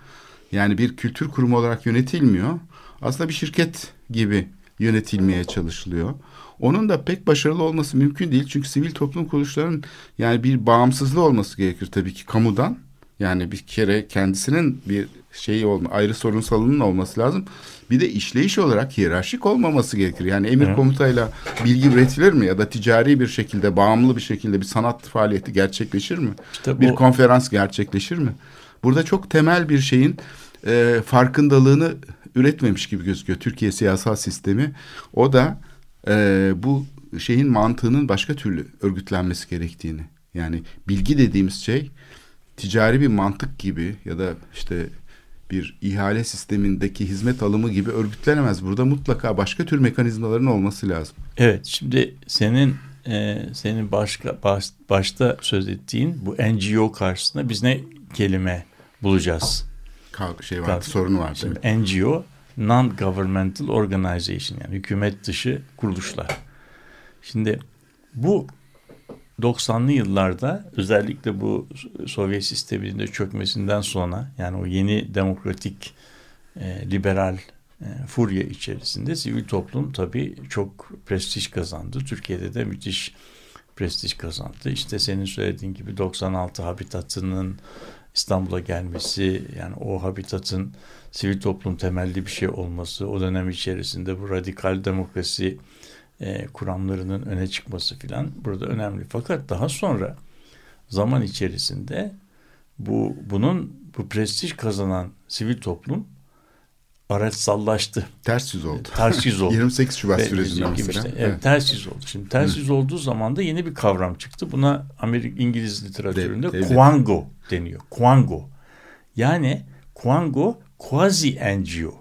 yani bir kültür kurumu olarak yönetilmiyor. Aslında bir şirket gibi yönetilmeye çalışılıyor. Onun da pek başarılı olması mümkün değil. Çünkü sivil toplum kuruluşlarının yani bir bağımsızlığı olması gerekir tabii ki kamudan. Yani bir kere kendisinin bir şeyi olma, ayrı sorunsalının olması lazım. Bir de işleyiş olarak hiyerarşik olmaması gerekir. Yani emir komutayla bilgi üretilir mi ya da ticari bir şekilde, bağımlı bir şekilde bir sanat faaliyeti gerçekleşir mi? İşte bir bu- konferans gerçekleşir mi? Burada çok temel bir şeyin e, farkındalığını üretmemiş gibi gözüküyor Türkiye siyasal sistemi. O da e, bu şeyin mantığının başka türlü örgütlenmesi gerektiğini. Yani bilgi dediğimiz şey ticari bir mantık gibi ya da işte bir ihale sistemindeki hizmet alımı gibi örgütlenemez. Burada mutlaka başka tür mekanizmaların olması lazım. Evet şimdi senin e, senin başka baş- başta söz ettiğin bu NGO karşısında biz ne kelime bulacağız? Kavga şey vardı, sorunu vardı. Şimdi evet. NGO non-governmental organization yani hükümet dışı kuruluşlar. Şimdi bu 90'lı yıllarda özellikle bu Sovyet sisteminin de çökmesinden sonra yani o yeni demokratik e, liberal e, furya içerisinde sivil toplum tabii çok prestij kazandı. Türkiye'de de müthiş prestij kazandı. İşte senin söylediğin gibi 96 Habitat'ının İstanbul'a gelmesi yani o habitatın sivil toplum temelli bir şey olması o dönem içerisinde bu radikal demokrasi e, kuramlarının öne çıkması filan burada önemli. Fakat daha sonra zaman içerisinde bu bunun bu prestij kazanan sivil toplum araçsallaştı. Ters yüz oldu. Ters yüz oldu. 28 Şubat Ve sürecinde bizim gibi mesela. işte, evet, ters yüz oldu. Şimdi ters yüz olduğu zaman da yeni bir kavram çıktı. Buna Amerik İngiliz literatüründe devlet. Quango deniyor. Quango. Yani Quango quasi NGO.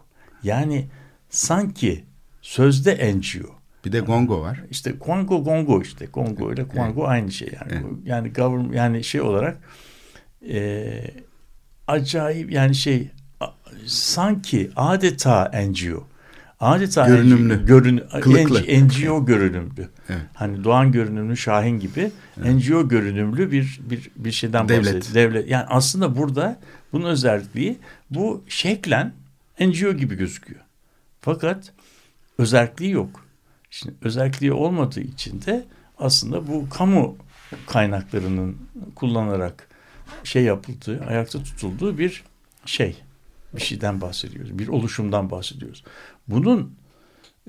Yani sanki sözde NGO. Bir de Gongo var. İşte Quango Gongo işte. Gongo ile Quango aynı şey yani. Evet. Yani government yani şey olarak e, acayip yani şey sanki adeta NGO. Adeta Görünümlü. NGO, görün, Kılıklı. NGO görünümlü. Evet. Hani Doğan görünümlü Şahin gibi NGO görünümlü bir bir bir şeyden Devlet. bahsediyor. Devlet. Yani aslında burada bunun özelliği bu şeklen NGO gibi gözüküyor. Fakat özelliği yok. Şimdi özelliği olmadığı için de aslında bu kamu kaynaklarının kullanarak şey yapıldığı, ayakta tutulduğu bir şey, bir şeyden bahsediyoruz, bir oluşumdan bahsediyoruz. Bunun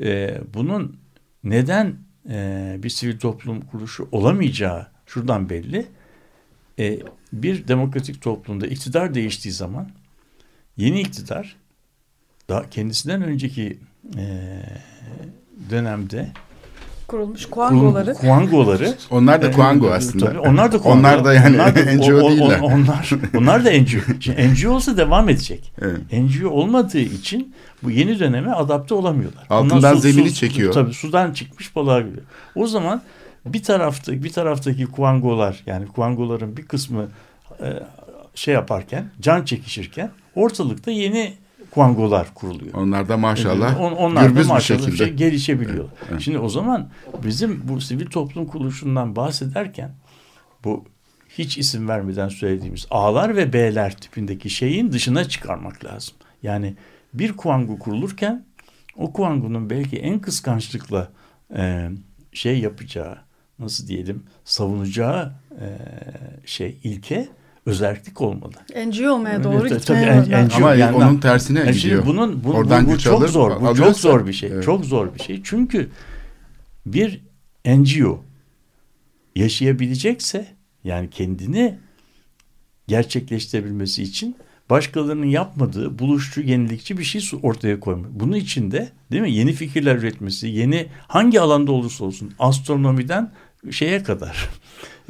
e, bunun neden e, bir sivil toplum kuruluşu olamayacağı şuradan belli. E, bir demokratik toplumda iktidar değiştiği zaman yeni iktidar daha kendisinden önceki e, dönemde Kurulmuş kuangoları. Kuangoları. Onlar da e, Kuango aslında. Tabii, onlar da Kuango. Onlar da yani Onlar da- NGO o- değiller. Onlar, onlar da NGO. Şimdi NGO olsa devam edecek. Evet. NGO olmadığı için bu yeni döneme adapte olamıyorlar. Altından Onlar su- zemini su- çekiyor. Tabii sudan çıkmış balığa geliyor. O zaman bir tarafta bir taraftaki kuangolar yani kuangoların bir kısmı e, şey yaparken can çekişirken ortalıkta yeni kuangolar kuruluyor. Onlar da maşallah On, onlar da gürbüz bir maşallah şekilde. şey gelişebiliyorlar. Evet. Şimdi o zaman bizim bu sivil toplum kuruluşundan bahsederken bu hiç isim vermeden söylediğimiz A'lar ve B'ler tipindeki şeyin dışına çıkarmak lazım. Yani bir kuangu kurulurken o kuangunun belki en kıskançlıkla e, şey yapacağı, nasıl diyelim, savunacağı e, şey ilke özellik olmalı. NGO olmaya doğru Evet, gitmeye tabii, lazım. Ama yani- onun tersine Yani gidiyor. bunun bu, Oradan bu, bu çok alır, zor. Bu çok alıyorsa- zor bir şey. Evet. Çok zor bir şey. Çünkü bir NGO yaşayabilecekse yani kendini gerçekleştirebilmesi için başkalarının yapmadığı buluşçu, yenilikçi bir şey ortaya koymak. Bunun için de değil mi? Yeni fikirler üretmesi, yeni hangi alanda olursa olsun astronomiden şeye kadar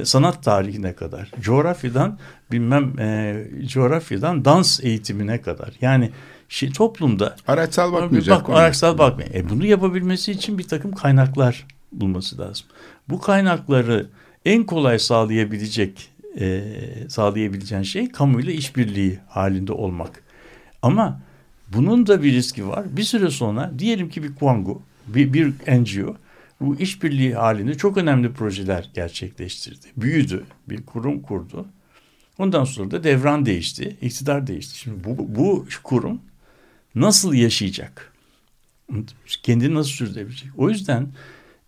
sanat tarihine kadar, coğrafyadan bilmem e, coğrafyadan dans eğitimine kadar. Yani şey, toplumda Araçsal bakmayacak. Bak, araçsal bakmıyor. E bunu yapabilmesi için bir takım kaynaklar bulması lazım. Bu kaynakları en kolay sağlayabilecek e, sağlayabileceğin şey kamuyla işbirliği halinde olmak. Ama bunun da bir riski var. Bir süre sonra diyelim ki bir Kuangu, bir, bir NGO bu işbirliği halinde çok önemli projeler gerçekleştirdi. Büyüdü, bir kurum kurdu. Ondan sonra da devran değişti, iktidar değişti. Şimdi bu, bu kurum nasıl yaşayacak? Kendini nasıl sürdürebilecek? O yüzden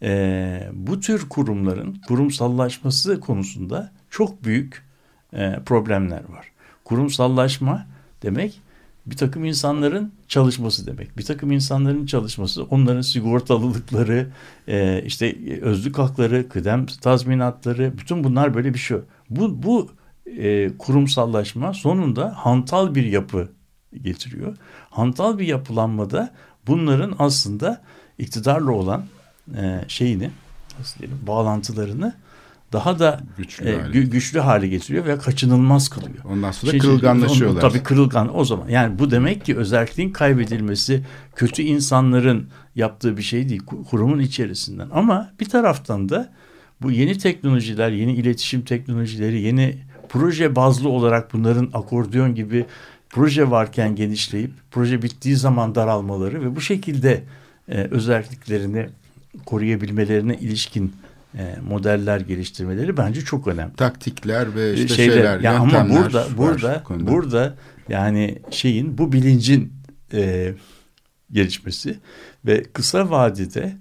e, bu tür kurumların kurumsallaşması konusunda çok büyük e, problemler var. Kurumsallaşma demek bir takım insanların çalışması demek. Bir takım insanların çalışması, onların sigortalılıkları, e, işte özlük hakları, kıdem tazminatları, bütün bunlar böyle bir şey. Bu, bu e, kurumsallaşma sonunda hantal bir yapı getiriyor. Hantal bir yapılanmada bunların aslında iktidarla olan e, şeyini, nasıl diyelim, bağlantılarını daha da Güçlü e, hale. gü- güçlü hale getiriyor ve kaçınılmaz kılıyor. Ondan sonra Şey- kırılganlaşıyorlar. Tabii kırılgan o zaman. Yani bu demek ki özelliğin kaybedilmesi kötü insanların yaptığı bir şey değil. ku- Kurumun içerisinden. Ama bir taraftan da bu yeni teknolojiler, yeni iletişim teknolojileri, yeni proje bazlı olarak bunların akordeon gibi proje varken genişleyip proje bittiği zaman daralmaları ve bu şekilde e, özelliklerini koruyabilmelerine ilişkin modeller geliştirmeleri bence çok önemli. Taktikler ve işte Şeyler, şeyler, ya ama burada burada burada yani şeyin bu bilincin e, gelişmesi ve kısa vadede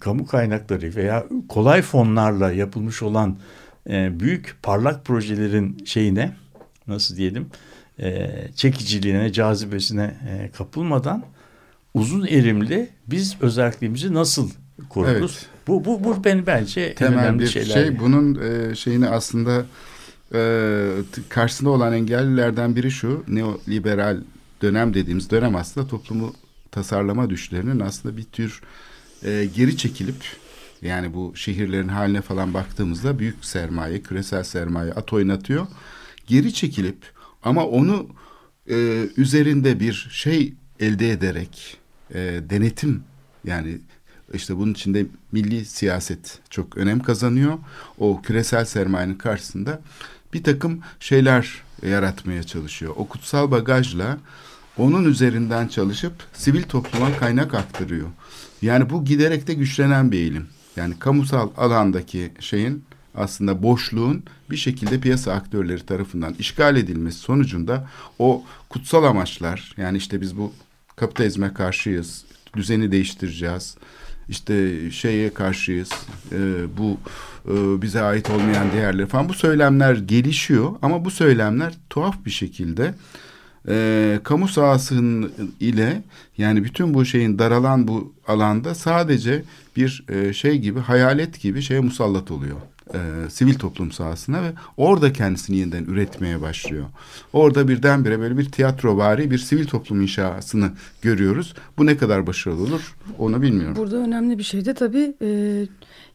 kamu kaynakları veya kolay fonlarla yapılmış olan e, büyük parlak projelerin şeyine nasıl diyelim e, çekiciliğine, cazibesine e, kapılmadan uzun erimli biz özelliğimizi nasıl koruruz? Evet. Bu bu bu ben bence en temel önemli bir şeyler. şey. Bunun e, şeyini aslında e, karşısında olan engellilerden biri şu neoliberal dönem dediğimiz dönem aslında toplumu tasarlama düşlerinin aslında bir tür e, geri çekilip yani bu şehirlerin haline falan baktığımızda büyük sermaye, küresel sermaye at oynatıyor. Geri çekilip ama onu e, üzerinde bir şey elde ederek e, denetim yani işte bunun içinde milli siyaset çok önem kazanıyor. O küresel sermayenin karşısında bir takım şeyler yaratmaya çalışıyor. O kutsal bagajla onun üzerinden çalışıp sivil topluma kaynak aktarıyor. Yani bu giderek de güçlenen bir eğilim. Yani kamusal alandaki şeyin aslında boşluğun bir şekilde piyasa aktörleri tarafından işgal edilmesi sonucunda o kutsal amaçlar yani işte biz bu kapitalizme karşıyız, düzeni değiştireceğiz, işte şeye karşıyız, e, bu e, bize ait olmayan değerler falan bu söylemler gelişiyor ama bu söylemler tuhaf bir şekilde e, kamu sahasının ile yani bütün bu şeyin daralan bu alanda sadece bir e, şey gibi hayalet gibi şeye musallat oluyor. E, sivil toplum sahasına ve orada kendisini yeniden üretmeye başlıyor. Orada birdenbire böyle bir tiyatrovari bir sivil toplum inşasını görüyoruz. Bu ne kadar başarılı olur onu bilmiyorum. Burada önemli bir şey de tabii e,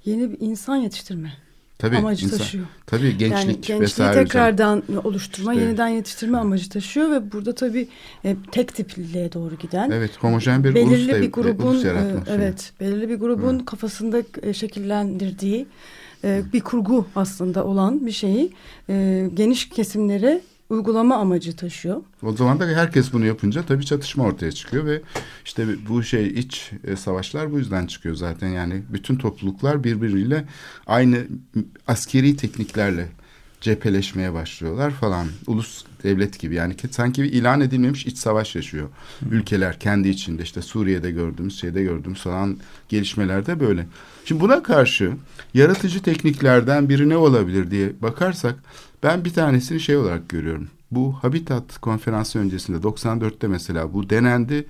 yeni bir insan yetiştirme Tabii, amacı insan- taşıyor. Tabii gençlik yani gençliği vesaire. tekrardan oluşturma, İşte- yeniden yetiştirme amacı taşıyor ve burada tabii e, tek tipliliğe doğru giden Evet homojen bir belirli ulus, bir grubun e, evet belirli bir grubun kafasında e, şekillendirdiği e, bir kurgu aslında olan bir şeyi e, geniş kesimlere uygulama amacı taşıyor. O zaman da herkes bunu yapınca tabii çatışma ortaya çıkıyor ve işte bu şey iç e, savaşlar bu yüzden çıkıyor zaten yani bütün topluluklar birbiriyle aynı askeri tekniklerle cepheleşmeye başlıyorlar falan. Ulus devlet gibi yani sanki bir ilan edilmemiş iç savaş yaşıyor. Ülkeler kendi içinde işte Suriye'de gördüğümüz şeyde gördüğümüz falan gelişmelerde böyle. Şimdi buna karşı yaratıcı tekniklerden biri ne olabilir diye bakarsak ben bir tanesini şey olarak görüyorum. Bu Habitat konferansı öncesinde 94'te mesela bu denendi.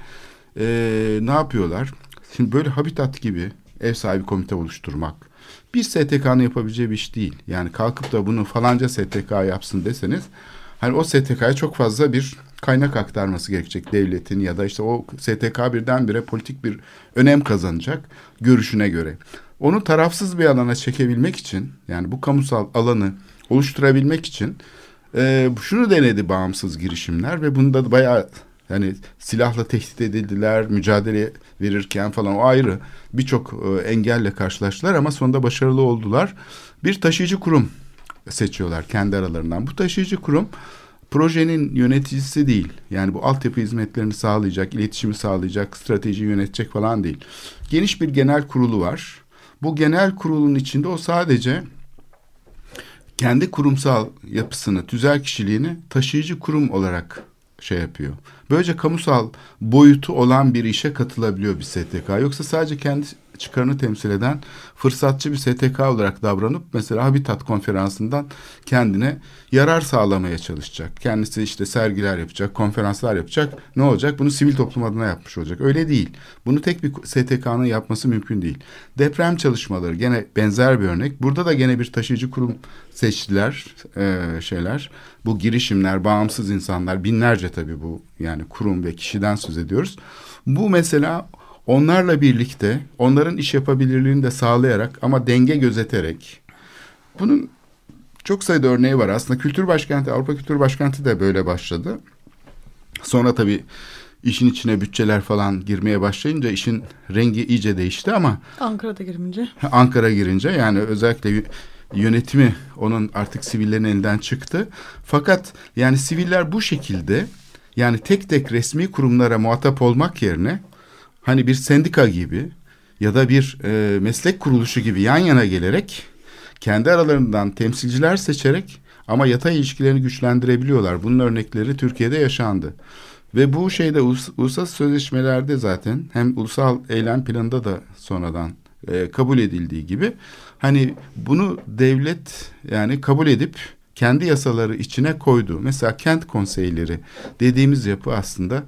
Ee, ne yapıyorlar? Şimdi böyle Habitat gibi ev sahibi komite oluşturmak bir STK'nın yapabileceği bir iş değil. Yani kalkıp da bunu falanca STK yapsın deseniz hani o STK'ya çok fazla bir kaynak aktarması gerekecek devletin ya da işte o STK birdenbire politik bir önem kazanacak görüşüne göre. Onu tarafsız bir alana çekebilmek için yani bu kamusal alanı oluşturabilmek için e, şunu denedi bağımsız girişimler ve bunda da bayağı yani silahla tehdit edildiler, mücadele verirken falan o ayrı birçok e, engelle karşılaştılar ama sonunda başarılı oldular. Bir taşıyıcı kurum seçiyorlar kendi aralarından. Bu taşıyıcı kurum projenin yöneticisi değil. Yani bu altyapı hizmetlerini sağlayacak, iletişimi sağlayacak, strateji yönetecek falan değil. Geniş bir genel kurulu var. Bu genel kurulun içinde o sadece kendi kurumsal yapısını, tüzel kişiliğini taşıyıcı kurum olarak şey yapıyor. Böylece kamusal boyutu olan bir işe katılabiliyor bir STK. Yoksa sadece kendi çıkarını temsil eden fırsatçı bir STK olarak davranıp mesela Habitat konferansından kendine yarar sağlamaya çalışacak. Kendisi işte sergiler yapacak, konferanslar yapacak. Ne olacak? Bunu sivil toplum adına yapmış olacak. Öyle değil. Bunu tek bir STK'nın yapması mümkün değil. Deprem çalışmaları gene benzer bir örnek. Burada da gene bir taşıyıcı kurum seçtiler e, şeyler. Bu girişimler, bağımsız insanlar, binlerce tabii bu yani kurum ve kişiden söz ediyoruz. Bu mesela onlarla birlikte onların iş yapabilirliğini de sağlayarak ama denge gözeterek bunun çok sayıda örneği var. Aslında Kültür Başkenti, Avrupa Kültür Başkenti de böyle başladı. Sonra tabii işin içine bütçeler falan girmeye başlayınca işin rengi iyice değişti ama Ankara'da girince. Ankara girince yani özellikle yönetimi onun artık sivillerin elinden çıktı. Fakat yani siviller bu şekilde yani tek tek resmi kurumlara muhatap olmak yerine hani bir sendika gibi ya da bir e, meslek kuruluşu gibi yan yana gelerek kendi aralarından temsilciler seçerek ama yatay ilişkilerini güçlendirebiliyorlar. Bunun örnekleri Türkiye'de yaşandı. Ve bu şeyde ulus, uluslararası sözleşmelerde zaten hem ulusal eylem planında da sonradan e, kabul edildiği gibi hani bunu devlet yani kabul edip kendi yasaları içine koydu. Mesela kent konseyleri dediğimiz yapı aslında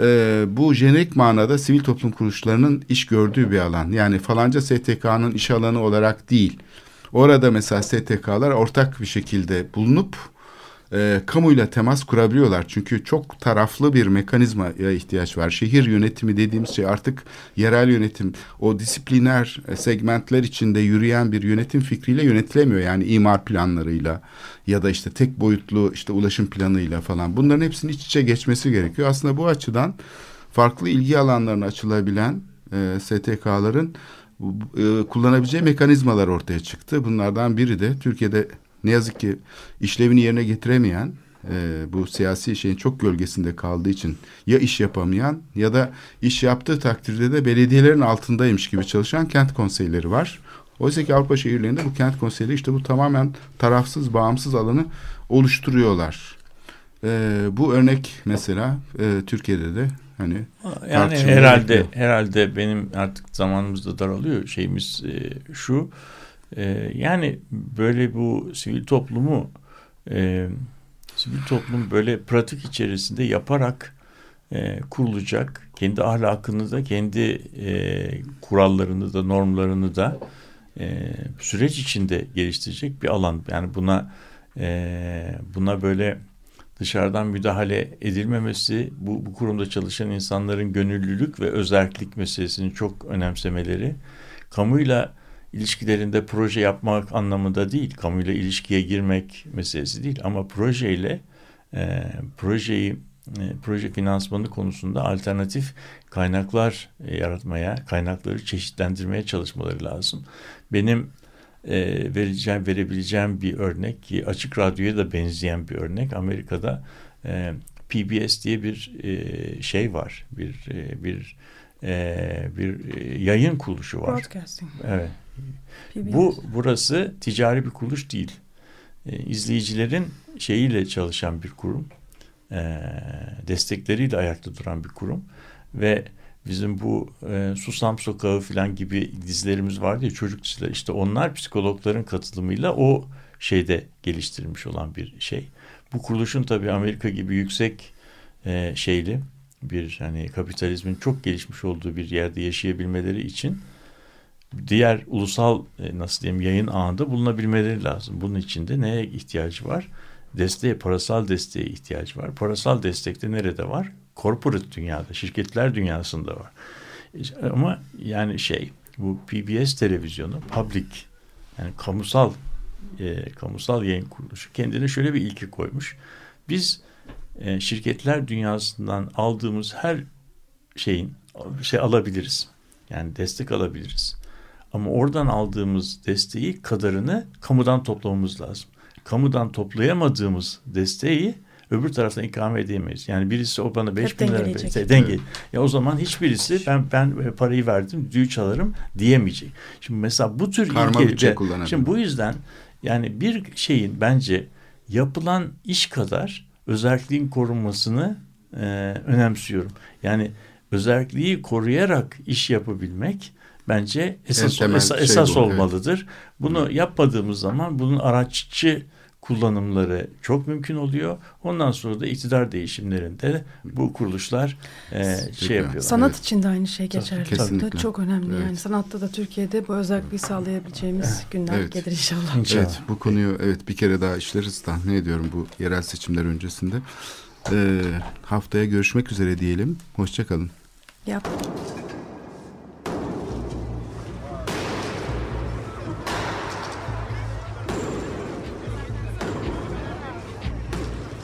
e, bu jenerik manada sivil toplum kuruluşlarının iş gördüğü bir alan. Yani falanca STK'nın iş alanı olarak değil. Orada mesela STK'lar ortak bir şekilde bulunup e, kamuyla temas kurabiliyorlar. Çünkü çok taraflı bir mekanizmaya ihtiyaç var. Şehir yönetimi dediğimiz şey artık yerel yönetim o disipliner segmentler içinde yürüyen bir yönetim fikriyle yönetilemiyor. Yani imar planlarıyla ya da işte tek boyutlu işte ulaşım planıyla falan bunların hepsinin iç içe geçmesi gerekiyor. Aslında bu açıdan farklı ilgi alanlarına açılabilen e, STK'ların e, kullanabileceği mekanizmalar ortaya çıktı. Bunlardan biri de Türkiye'de ne yazık ki işlevini yerine getiremeyen e, bu siyasi şeyin çok gölgesinde kaldığı için ya iş yapamayan ya da iş yaptığı takdirde de belediyelerin altındaymış gibi çalışan kent konseyleri var. Oysa ki Avrupa şehirlerinde bu kent konseyleri işte bu tamamen tarafsız, bağımsız alanı oluşturuyorlar. E, bu örnek mesela e, Türkiye'de de hani yani herhalde herhalde benim artık zamanımız da daralıyor şeyimiz e, şu e, yani böyle bu sivil toplumu e, sivil toplum böyle pratik içerisinde yaparak e, kurulacak kendi ahlakını da kendi e, kurallarını da normlarını da e, süreç içinde geliştirecek bir alan. Yani buna e, buna böyle dışarıdan müdahale edilmemesi, bu, bu kurumda çalışan insanların gönüllülük ve özellik meselesini çok önemsemeleri, kamuyla ilişkilerinde proje yapmak anlamında değil, kamuyla ilişkiye girmek meselesi değil ama projeyle e, projeyi e, proje finansmanı konusunda alternatif kaynaklar e, yaratmaya, kaynakları çeşitlendirmeye çalışmaları lazım. Benim e, vereceğim verebileceğim bir örnek ki açık radyoya da benzeyen bir örnek Amerika'da e, PBS diye bir e, şey var bir e, bir e, bir yayın kuruluşu var. Broadcasting. Evet. PBS. Bu burası ticari bir kuruluş değil. e, izleyicilerin şeyiyle çalışan bir kurum. E, destekleriyle ayakta duran bir kurum. Ve bizim bu e, Susam Sokağı falan gibi dizilerimiz vardı ya çocuk diziler. İşte onlar psikologların katılımıyla o şeyde geliştirilmiş olan bir şey. Bu kuruluşun tabii Amerika gibi yüksek e, şeyli bir hani kapitalizmin çok gelişmiş olduğu bir yerde yaşayabilmeleri için diğer ulusal e, nasıl diyeyim yayın ağında bulunabilmeleri lazım. Bunun için de neye ihtiyacı var? Desteğe, parasal desteğe ihtiyacı var. Parasal destek de nerede var? Corporate dünyada, şirketler dünyasında var. Ama yani şey bu PBS televizyonu public yani kamusal e, kamusal yayın kuruluşu kendine şöyle bir ilke koymuş. Biz e, şirketler dünyasından aldığımız her şeyin şey alabiliriz. Yani destek alabiliriz. Ama oradan aldığımız desteği kadarını kamudan toplamamız lazım. Kamudan toplayamadığımız desteği öbür taraftan ikame edemeyiz. Yani birisi o bana 5 bin lira verirse denge. Ya o zaman hiçbirisi ben ben parayı verdim düğü çalarım diyemeyecek. Şimdi mesela bu tür Karma ilke, şimdi bu yüzden yani bir şeyin bence yapılan iş kadar özelliğin korunmasını e, önemsiyorum. Yani özelliği koruyarak iş yapabilmek bence esas esas, şey esas bu, olmalıdır. Evet. Bunu evet. yapmadığımız zaman bunun araççı kullanımları çok mümkün oluyor. Ondan sonra da iktidar değişimlerinde bu kuruluşlar e, şey yapıyorlar. Sanat evet. için de aynı şey geçerli. Kesinlikle. Çok önemli evet. yani. Sanatta da Türkiye'de bu özelliği sağlayabileceğimiz evet. günler evet. gelir inşallah. inşallah. Evet bu konuyu evet bir kere daha işleriz tahmin ediyorum bu yerel seçimler öncesinde. Ee, haftaya görüşmek üzere diyelim. Hoşçakalın. Yap.